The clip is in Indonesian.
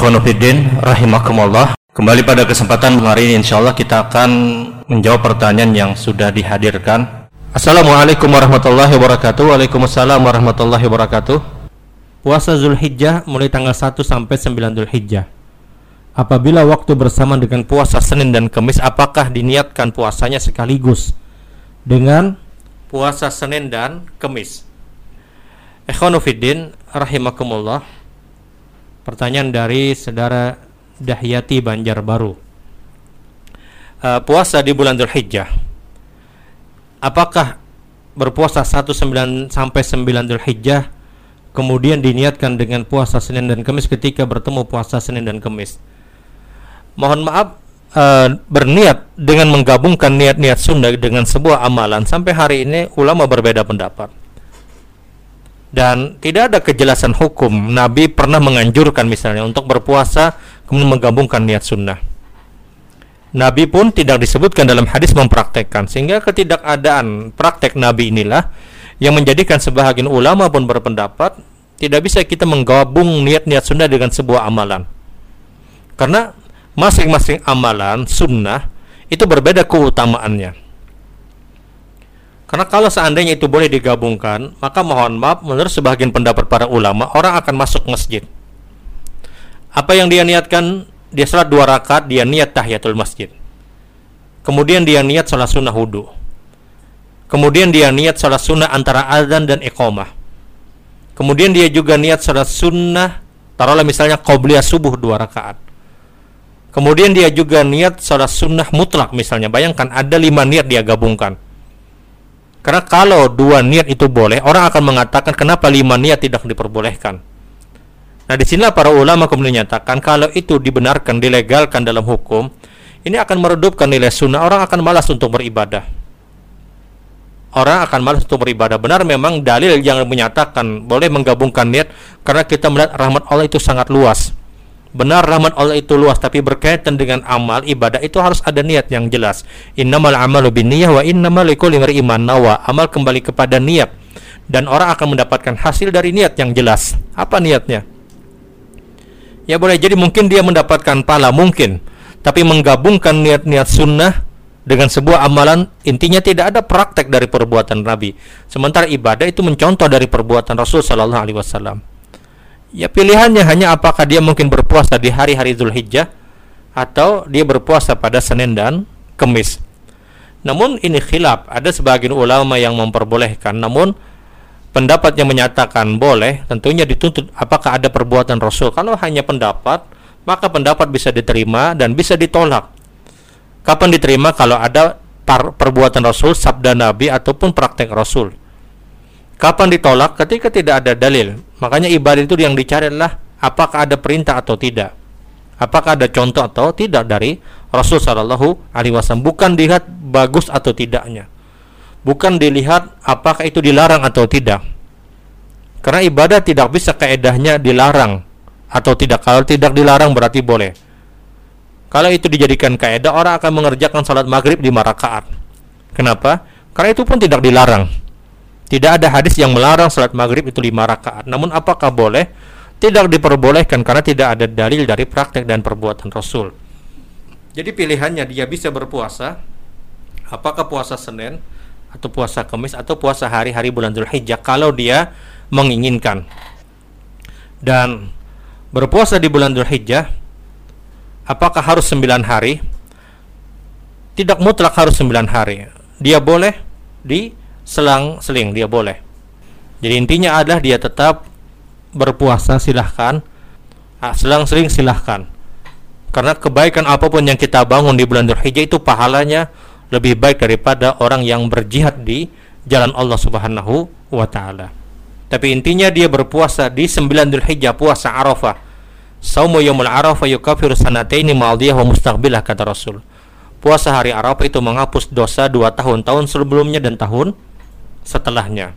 Ikhwanuddin rahimakumullah. Kembali pada kesempatan hari ini insyaallah kita akan menjawab pertanyaan yang sudah dihadirkan. Assalamualaikum warahmatullahi wabarakatuh. Waalaikumsalam warahmatullahi wabarakatuh. Puasa Zulhijjah mulai tanggal 1 sampai 9 Zulhijjah. Apabila waktu bersama dengan puasa Senin dan Kamis, apakah diniatkan puasanya sekaligus dengan puasa Senin dan Kamis? Ikhwanuddin rahimakumullah. Pertanyaan dari saudara Dahyati Banjarbaru. Uh, puasa di bulan Dzulhijjah. Apakah berpuasa 1 9 sampai 9 Dzulhijjah kemudian diniatkan dengan puasa Senin dan Kamis ketika bertemu puasa Senin dan Kamis? Mohon maaf uh, berniat dengan menggabungkan niat-niat sunnah dengan sebuah amalan sampai hari ini ulama berbeda pendapat dan tidak ada kejelasan hukum. Nabi pernah menganjurkan misalnya untuk berpuasa kemudian menggabungkan niat sunnah. Nabi pun tidak disebutkan dalam hadis mempraktekkan. Sehingga ketidakadaan praktek Nabi inilah yang menjadikan sebahagian ulama pun berpendapat tidak bisa kita menggabung niat-niat sunnah dengan sebuah amalan. Karena masing-masing amalan sunnah itu berbeda keutamaannya karena kalau seandainya itu boleh digabungkan, maka mohon maaf menurut sebagian pendapat para ulama, orang akan masuk masjid. Apa yang dia niatkan, dia salat dua rakaat, dia niat tahiyatul masjid. Kemudian dia niat salat sunnah wudhu. Kemudian dia niat salat sunnah antara azan dan iqamah. Kemudian dia juga niat salat sunnah, taruhlah misalnya qobliyah subuh dua rakaat. Kemudian dia juga niat salat sunnah mutlak misalnya. Bayangkan ada lima niat dia gabungkan karena kalau dua niat itu boleh, orang akan mengatakan kenapa lima niat tidak diperbolehkan. Nah, di sinilah para ulama kemudian menyatakan kalau itu dibenarkan, dilegalkan dalam hukum, ini akan meredupkan nilai sunnah. Orang akan malas untuk beribadah. Orang akan malas untuk beribadah. Benar memang dalil yang menyatakan boleh menggabungkan niat karena kita melihat rahmat Allah itu sangat luas. Benar rahmat Allah itu luas tapi berkaitan dengan amal ibadah itu harus ada niat yang jelas. Innamal amalu binniyah wa innamal likulli iman nawa. Amal kembali kepada niat dan orang akan mendapatkan hasil dari niat yang jelas. Apa niatnya? Ya boleh jadi mungkin dia mendapatkan pala mungkin, tapi menggabungkan niat-niat sunnah dengan sebuah amalan intinya tidak ada praktek dari perbuatan Nabi. Sementara ibadah itu mencontoh dari perbuatan Rasul Shallallahu Alaihi Wasallam. Ya pilihannya hanya apakah dia mungkin berpuasa di hari-hari Zulhijjah atau dia berpuasa pada Senin dan Kemis. Namun ini khilaf, ada sebagian ulama yang memperbolehkan. Namun pendapat yang menyatakan boleh tentunya dituntut apakah ada perbuatan Rasul. Kalau hanya pendapat, maka pendapat bisa diterima dan bisa ditolak. Kapan diterima kalau ada perbuatan Rasul, sabda Nabi ataupun praktek Rasul. Kapan ditolak? Ketika tidak ada dalil. Makanya ibadah itu yang dicari adalah apakah ada perintah atau tidak. Apakah ada contoh atau tidak dari Rasul Shallallahu Alaihi Wasallam. Bukan dilihat bagus atau tidaknya. Bukan dilihat apakah itu dilarang atau tidak. Karena ibadah tidak bisa keedahnya dilarang atau tidak. Kalau tidak dilarang berarti boleh. Kalau itu dijadikan kaedah, orang akan mengerjakan salat maghrib di rakaat. Kenapa? Karena itu pun tidak dilarang. Tidak ada hadis yang melarang salat maghrib itu lima rakaat. Namun apakah boleh? Tidak diperbolehkan karena tidak ada dalil dari praktek dan perbuatan Rasul. Jadi pilihannya dia bisa berpuasa, apakah puasa Senin atau puasa Kamis atau puasa hari-hari bulan Zulhijjah kalau dia menginginkan. Dan berpuasa di bulan Zulhijjah apakah harus 9 hari? Tidak mutlak harus 9 hari. Dia boleh di selang-seling dia boleh. Jadi intinya adalah dia tetap berpuasa silahkan, ah, selang-seling silahkan. Karena kebaikan apa pun yang kita bangun di bulan Dzulhijjah itu pahalanya lebih baik daripada orang yang berjihad di jalan Allah Subhanahu wa taala. Tapi intinya dia berpuasa di 9 Dzulhijjah puasa Arafah. Saumu yaumul Arafah yukaffiru sanataini ma'diyah wa mustaqbilah kata Rasul. Puasa hari Arafah itu menghapus dosa dua tahun, tahun sebelumnya dan tahun setelahnya